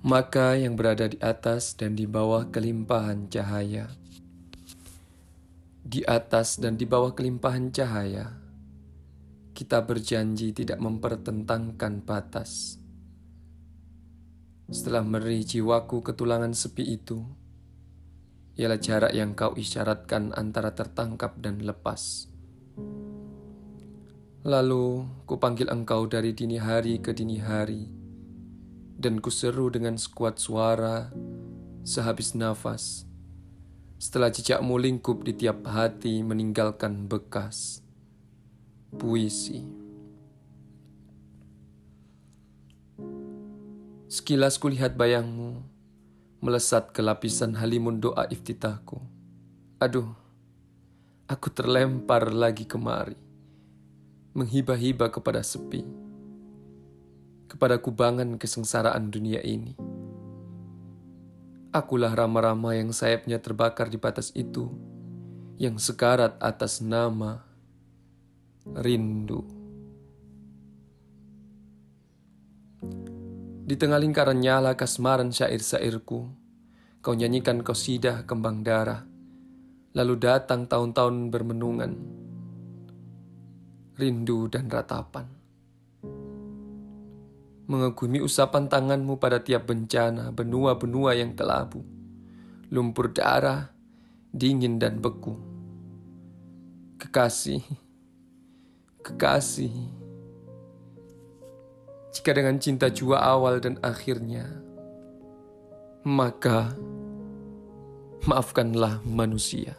maka yang berada di atas dan di bawah kelimpahan cahaya. Di atas dan di bawah kelimpahan cahaya, kita berjanji tidak mempertentangkan batas. Setelah meri jiwaku ketulangan sepi itu, ialah jarak yang kau isyaratkan antara tertangkap dan lepas. Lalu kupanggil engkau dari dini hari ke dini hari, dan kuseru dengan sekuat suara sehabis nafas. Setelah jejakmu lingkup di tiap hati meninggalkan bekas. Puisi. Sekilas kulihat bayangmu melesat ke lapisan halimun doa iftitahku. Aduh, aku terlempar lagi kemari, menghibah-hibah kepada sepi kepada kubangan kesengsaraan dunia ini. Akulah rama-rama yang sayapnya terbakar di batas itu, yang sekarat atas nama rindu. Di tengah lingkaran nyala kasmaran syair-syairku, kau nyanyikan kosidah kembang darah, lalu datang tahun-tahun bermenungan, rindu dan ratapan mengagumi usapan tanganmu pada tiap bencana, benua-benua yang kelabu, lumpur darah, dingin dan beku. Kekasih, kekasih, jika dengan cinta jua awal dan akhirnya, maka maafkanlah manusia.